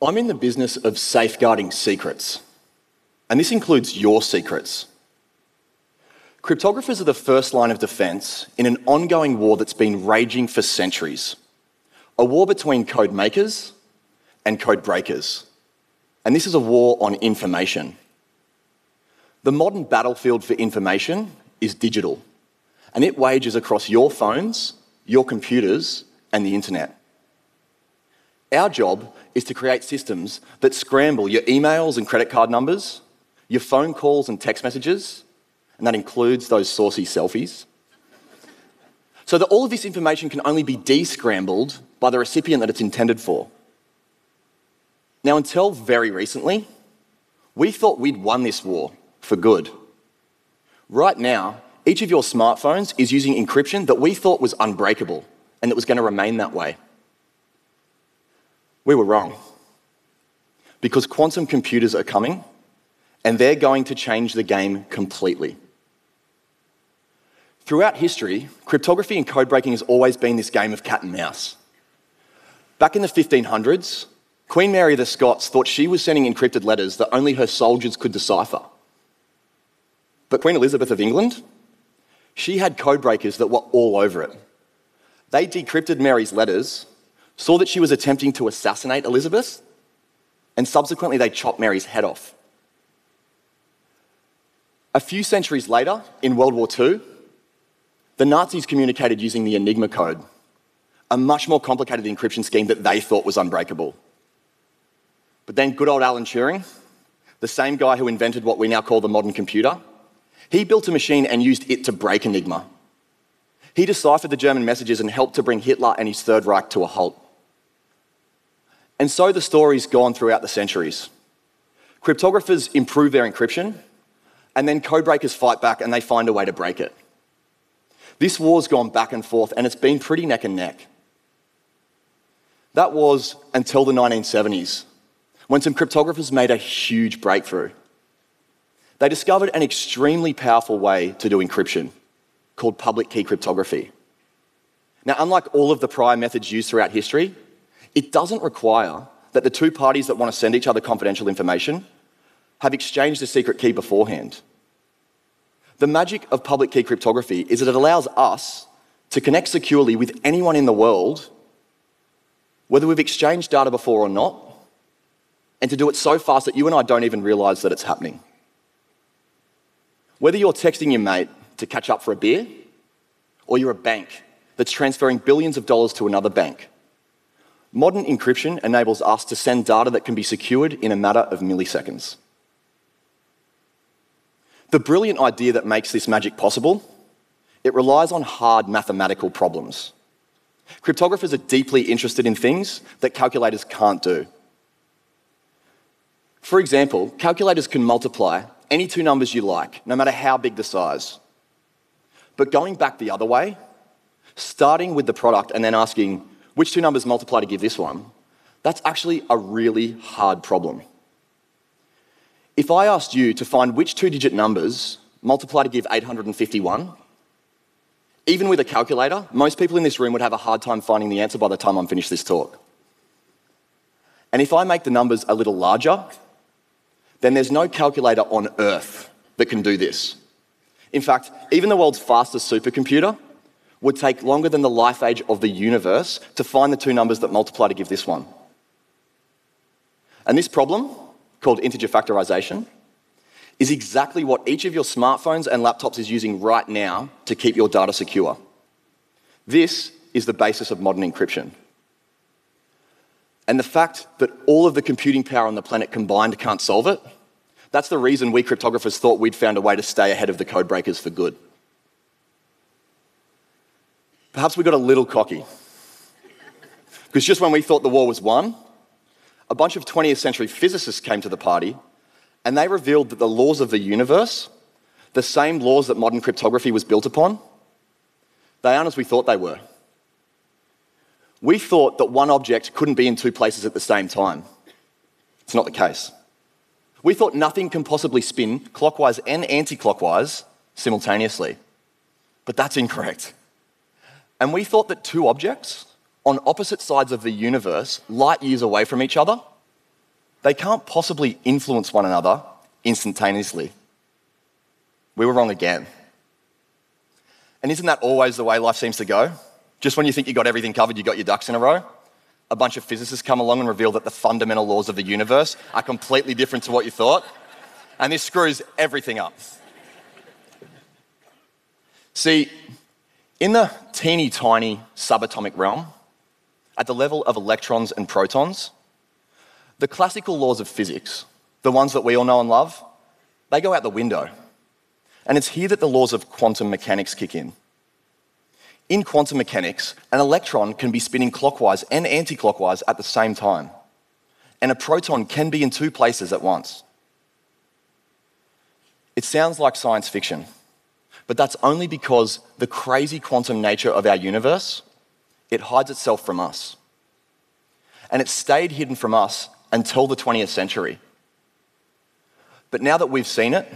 I'm in the business of safeguarding secrets, and this includes your secrets. Cryptographers are the first line of defense in an ongoing war that's been raging for centuries a war between code makers and code breakers. And this is a war on information. The modern battlefield for information is digital, and it wages across your phones, your computers, and the internet. Our job is to create systems that scramble your emails and credit card numbers, your phone calls and text messages, and that includes those saucy selfies, so that all of this information can only be descrambled by the recipient that it's intended for. Now, until very recently, we thought we'd won this war for good. Right now, each of your smartphones is using encryption that we thought was unbreakable and that was going to remain that way. We were wrong. Because quantum computers are coming and they're going to change the game completely. Throughout history, cryptography and code breaking has always been this game of cat and mouse. Back in the 1500s, Queen Mary of the Scots thought she was sending encrypted letters that only her soldiers could decipher. But Queen Elizabeth of England, she had code breakers that were all over it. They decrypted Mary's letters saw that she was attempting to assassinate Elizabeth, and subsequently they chopped Mary's head off. A few centuries later, in World War II, the Nazis communicated using the Enigma code, a much more complicated encryption scheme that they thought was unbreakable. But then, good old Alan Turing, the same guy who invented what we now call the modern computer, he built a machine and used it to break Enigma. He deciphered the German messages and helped to bring Hitler and his Third Reich to a halt. And so the story's gone throughout the centuries. Cryptographers improve their encryption, and then codebreakers fight back and they find a way to break it. This war's gone back and forth, and it's been pretty neck and neck. That was until the 1970s, when some cryptographers made a huge breakthrough. They discovered an extremely powerful way to do encryption called public key cryptography. Now, unlike all of the prior methods used throughout history, it doesn't require that the two parties that want to send each other confidential information have exchanged a secret key beforehand. The magic of public key cryptography is that it allows us to connect securely with anyone in the world, whether we've exchanged data before or not, and to do it so fast that you and I don't even realize that it's happening. Whether you're texting your mate to catch up for a beer, or you're a bank that's transferring billions of dollars to another bank, Modern encryption enables us to send data that can be secured in a matter of milliseconds. The brilliant idea that makes this magic possible, it relies on hard mathematical problems. Cryptographers are deeply interested in things that calculators can't do. For example, calculators can multiply any two numbers you like, no matter how big the size. But going back the other way, starting with the product and then asking, which two numbers multiply to give this one? That's actually a really hard problem. If I asked you to find which two digit numbers multiply to give 851, even with a calculator, most people in this room would have a hard time finding the answer by the time I'm finished this talk. And if I make the numbers a little larger, then there's no calculator on earth that can do this. In fact, even the world's fastest supercomputer would take longer than the life age of the universe to find the two numbers that multiply to give this one. And this problem, called integer factorization, is exactly what each of your smartphones and laptops is using right now to keep your data secure. This is the basis of modern encryption. And the fact that all of the computing power on the planet combined can't solve it, that's the reason we cryptographers thought we'd found a way to stay ahead of the code breakers for good. Perhaps we got a little cocky. Because just when we thought the war was won, a bunch of 20th century physicists came to the party and they revealed that the laws of the universe, the same laws that modern cryptography was built upon, they aren't as we thought they were. We thought that one object couldn't be in two places at the same time. It's not the case. We thought nothing can possibly spin clockwise and anti clockwise simultaneously. But that's incorrect. And we thought that two objects on opposite sides of the universe, light years away from each other, they can't possibly influence one another instantaneously. We were wrong again. And isn't that always the way life seems to go? Just when you think you've got everything covered, you've got your ducks in a row. A bunch of physicists come along and reveal that the fundamental laws of the universe are completely different to what you thought. And this screws everything up. See, in the teeny tiny subatomic realm, at the level of electrons and protons, the classical laws of physics, the ones that we all know and love, they go out the window. And it's here that the laws of quantum mechanics kick in. In quantum mechanics, an electron can be spinning clockwise and anti clockwise at the same time. And a proton can be in two places at once. It sounds like science fiction, but that's only because the crazy quantum nature of our universe, it hides itself from us. And it stayed hidden from us until the 20th century. But now that we've seen it,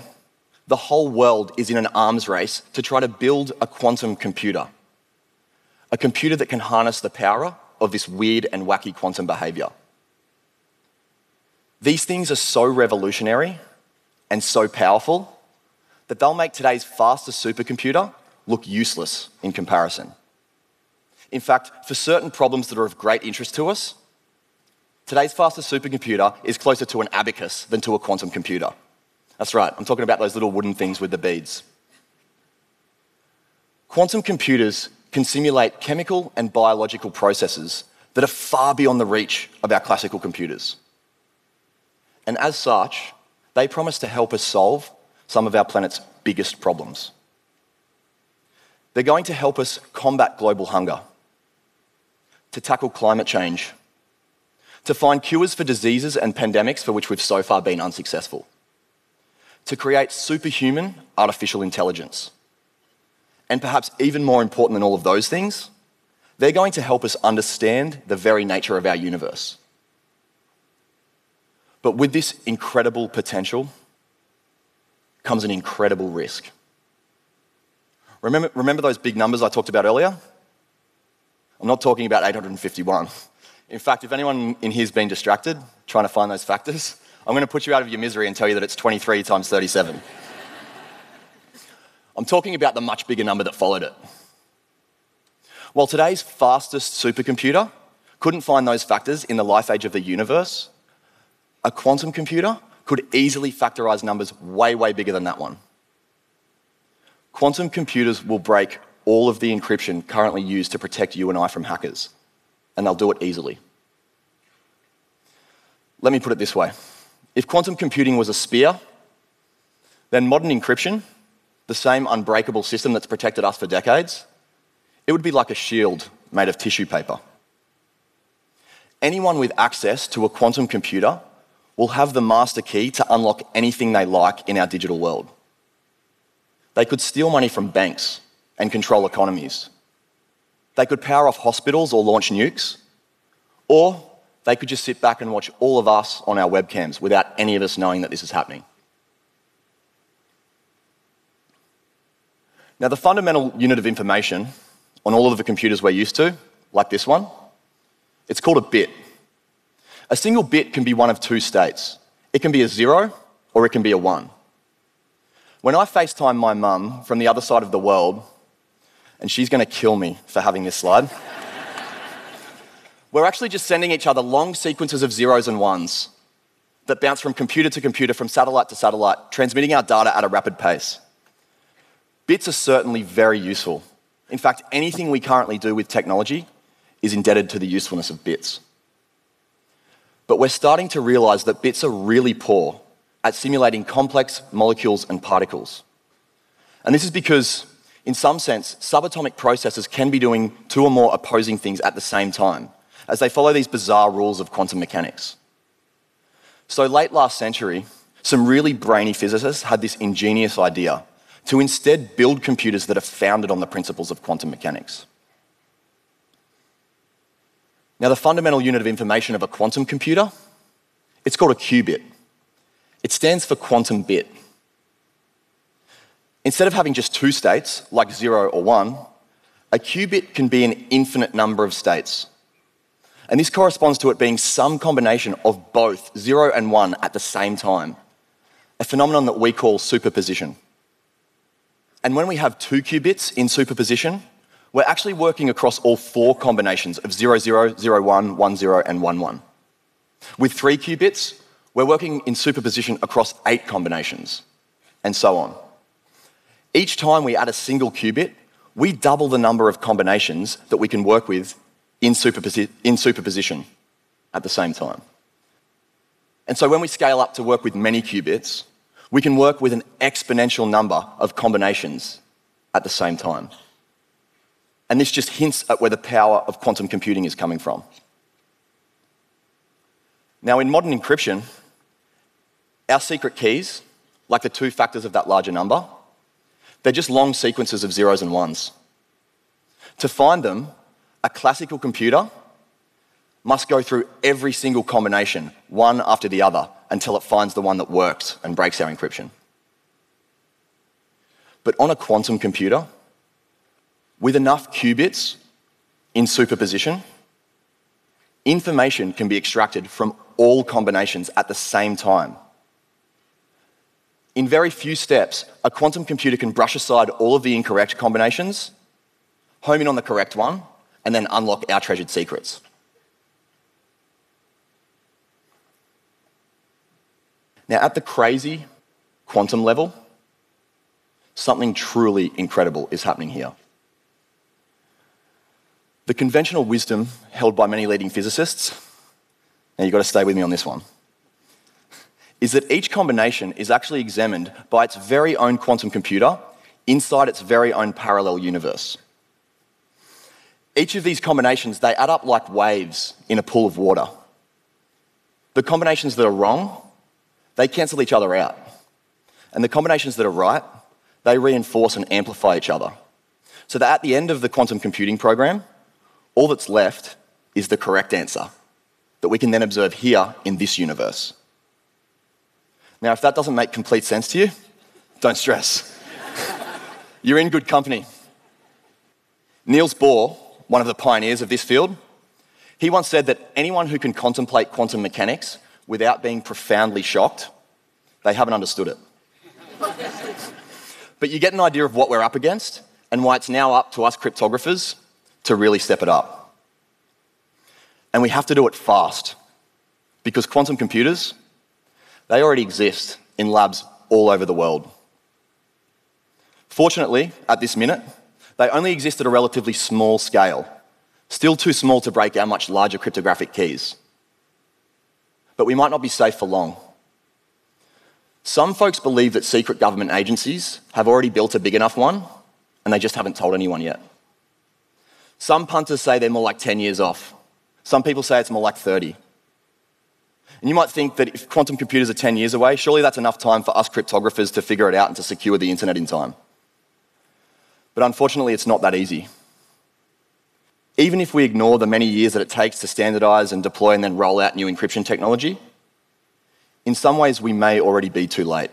the whole world is in an arms race to try to build a quantum computer. A computer that can harness the power of this weird and wacky quantum behavior. These things are so revolutionary and so powerful that they'll make today's fastest supercomputer look useless in comparison. In fact, for certain problems that are of great interest to us, today's fastest supercomputer is closer to an abacus than to a quantum computer. That's right, I'm talking about those little wooden things with the beads. Quantum computers can simulate chemical and biological processes that are far beyond the reach of our classical computers. And as such, they promise to help us solve some of our planet's biggest problems. They're going to help us combat global hunger, to tackle climate change, to find cures for diseases and pandemics for which we've so far been unsuccessful, to create superhuman artificial intelligence. And perhaps even more important than all of those things, they're going to help us understand the very nature of our universe. But with this incredible potential comes an incredible risk. Remember, remember those big numbers I talked about earlier? I'm not talking about 851. In fact, if anyone in here's been distracted trying to find those factors, I'm going to put you out of your misery and tell you that it's 23 times 37. I'm talking about the much bigger number that followed it. While today's fastest supercomputer couldn't find those factors in the life age of the universe, a quantum computer could easily factorize numbers way, way bigger than that one. Quantum computers will break all of the encryption currently used to protect you and I from hackers, and they'll do it easily. Let me put it this way if quantum computing was a spear, then modern encryption, the same unbreakable system that's protected us for decades, it would be like a shield made of tissue paper. Anyone with access to a quantum computer will have the master key to unlock anything they like in our digital world. They could steal money from banks and control economies. They could power off hospitals or launch nukes. Or they could just sit back and watch all of us on our webcams without any of us knowing that this is happening. Now, the fundamental unit of information on all of the computers we're used to, like this one, it's called a bit. A single bit can be one of two states. It can be a zero or it can be a one. When I FaceTime my mum from the other side of the world, and she's going to kill me for having this slide, we're actually just sending each other long sequences of zeros and ones that bounce from computer to computer, from satellite to satellite, transmitting our data at a rapid pace. Bits are certainly very useful. In fact, anything we currently do with technology is indebted to the usefulness of bits. But we're starting to realize that bits are really poor at simulating complex molecules and particles. And this is because, in some sense, subatomic processes can be doing two or more opposing things at the same time, as they follow these bizarre rules of quantum mechanics. So, late last century, some really brainy physicists had this ingenious idea to instead build computers that are founded on the principles of quantum mechanics. Now, the fundamental unit of information of a quantum computer, it's called a qubit. It stands for quantum bit. Instead of having just two states, like zero or one, a qubit can be an infinite number of states. And this corresponds to it being some combination of both 0 and 1 at the same time, a phenomenon that we call superposition. And when we have two qubits in superposition, we're actually working across all four combinations of 00, 01, 10, and 11. With three qubits, we're working in superposition across eight combinations, and so on. Each time we add a single qubit, we double the number of combinations that we can work with in, superposi- in superposition at the same time. And so when we scale up to work with many qubits, we can work with an exponential number of combinations at the same time. And this just hints at where the power of quantum computing is coming from. Now, in modern encryption, our secret keys, like the two factors of that larger number, they're just long sequences of zeros and ones. To find them, a classical computer must go through every single combination, one after the other, until it finds the one that works and breaks our encryption. But on a quantum computer, with enough qubits in superposition, information can be extracted from all combinations at the same time. In very few steps, a quantum computer can brush aside all of the incorrect combinations, home in on the correct one, and then unlock our treasured secrets. Now, at the crazy quantum level, something truly incredible is happening here. The conventional wisdom held by many leading physicists, now you've got to stay with me on this one, is that each combination is actually examined by its very own quantum computer inside its very own parallel universe. Each of these combinations, they add up like waves in a pool of water. The combinations that are wrong, they cancel each other out. And the combinations that are right, they reinforce and amplify each other. So that at the end of the quantum computing program, all that's left is the correct answer that we can then observe here in this universe. Now, if that doesn't make complete sense to you, don't stress. You're in good company. Niels Bohr one of the pioneers of this field, he once said that anyone who can contemplate quantum mechanics without being profoundly shocked, they haven't understood it. but you get an idea of what we're up against and why it's now up to us cryptographers to really step it up. And we have to do it fast because quantum computers, they already exist in labs all over the world. Fortunately, at this minute, they only exist at a relatively small scale, still too small to break our much larger cryptographic keys. But we might not be safe for long. Some folks believe that secret government agencies have already built a big enough one, and they just haven't told anyone yet. Some punters say they're more like 10 years off. Some people say it's more like 30. And you might think that if quantum computers are 10 years away, surely that's enough time for us cryptographers to figure it out and to secure the internet in time. But unfortunately, it's not that easy. Even if we ignore the many years that it takes to standardize and deploy and then roll out new encryption technology, in some ways we may already be too late.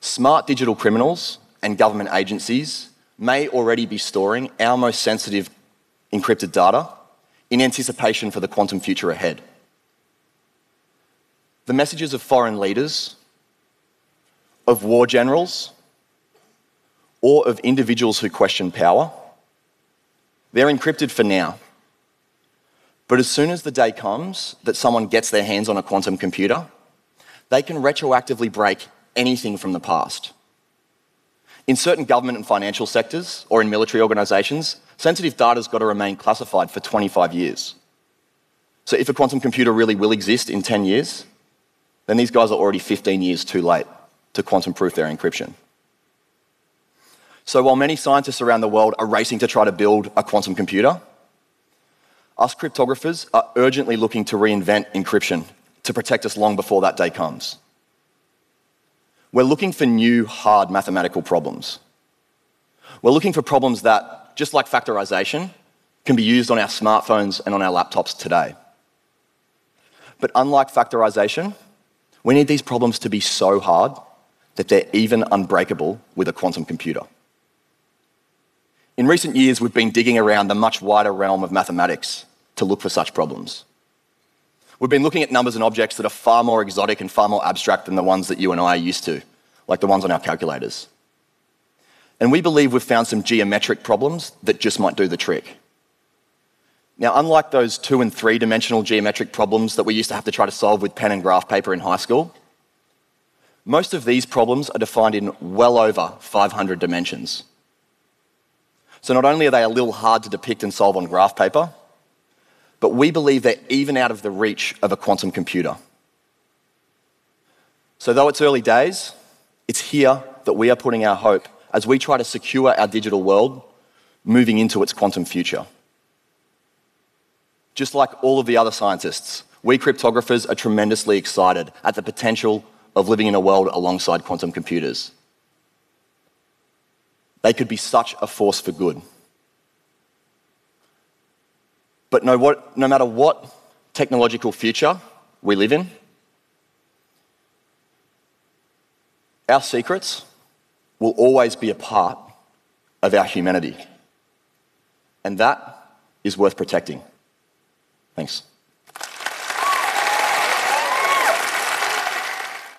Smart digital criminals and government agencies may already be storing our most sensitive encrypted data in anticipation for the quantum future ahead. The messages of foreign leaders, of war generals, or of individuals who question power, they're encrypted for now. But as soon as the day comes that someone gets their hands on a quantum computer, they can retroactively break anything from the past. In certain government and financial sectors or in military organisations, sensitive data has got to remain classified for 25 years. So if a quantum computer really will exist in 10 years, then these guys are already 15 years too late to quantum proof their encryption. So while many scientists around the world are racing to try to build a quantum computer, us cryptographers are urgently looking to reinvent encryption to protect us long before that day comes. We're looking for new hard mathematical problems. We're looking for problems that, just like factorization, can be used on our smartphones and on our laptops today. But unlike factorization, we need these problems to be so hard that they're even unbreakable with a quantum computer. In recent years, we've been digging around the much wider realm of mathematics to look for such problems. We've been looking at numbers and objects that are far more exotic and far more abstract than the ones that you and I are used to, like the ones on our calculators. And we believe we've found some geometric problems that just might do the trick. Now, unlike those two and three dimensional geometric problems that we used to have to try to solve with pen and graph paper in high school, most of these problems are defined in well over 500 dimensions. So not only are they a little hard to depict and solve on graph paper, but we believe they're even out of the reach of a quantum computer. So though it's early days, it's here that we are putting our hope as we try to secure our digital world moving into its quantum future. Just like all of the other scientists, we cryptographers are tremendously excited at the potential of living in a world alongside quantum computers. They could be such a force for good. But no, what, no matter what technological future we live in, our secrets will always be a part of our humanity. And that is worth protecting. Thanks.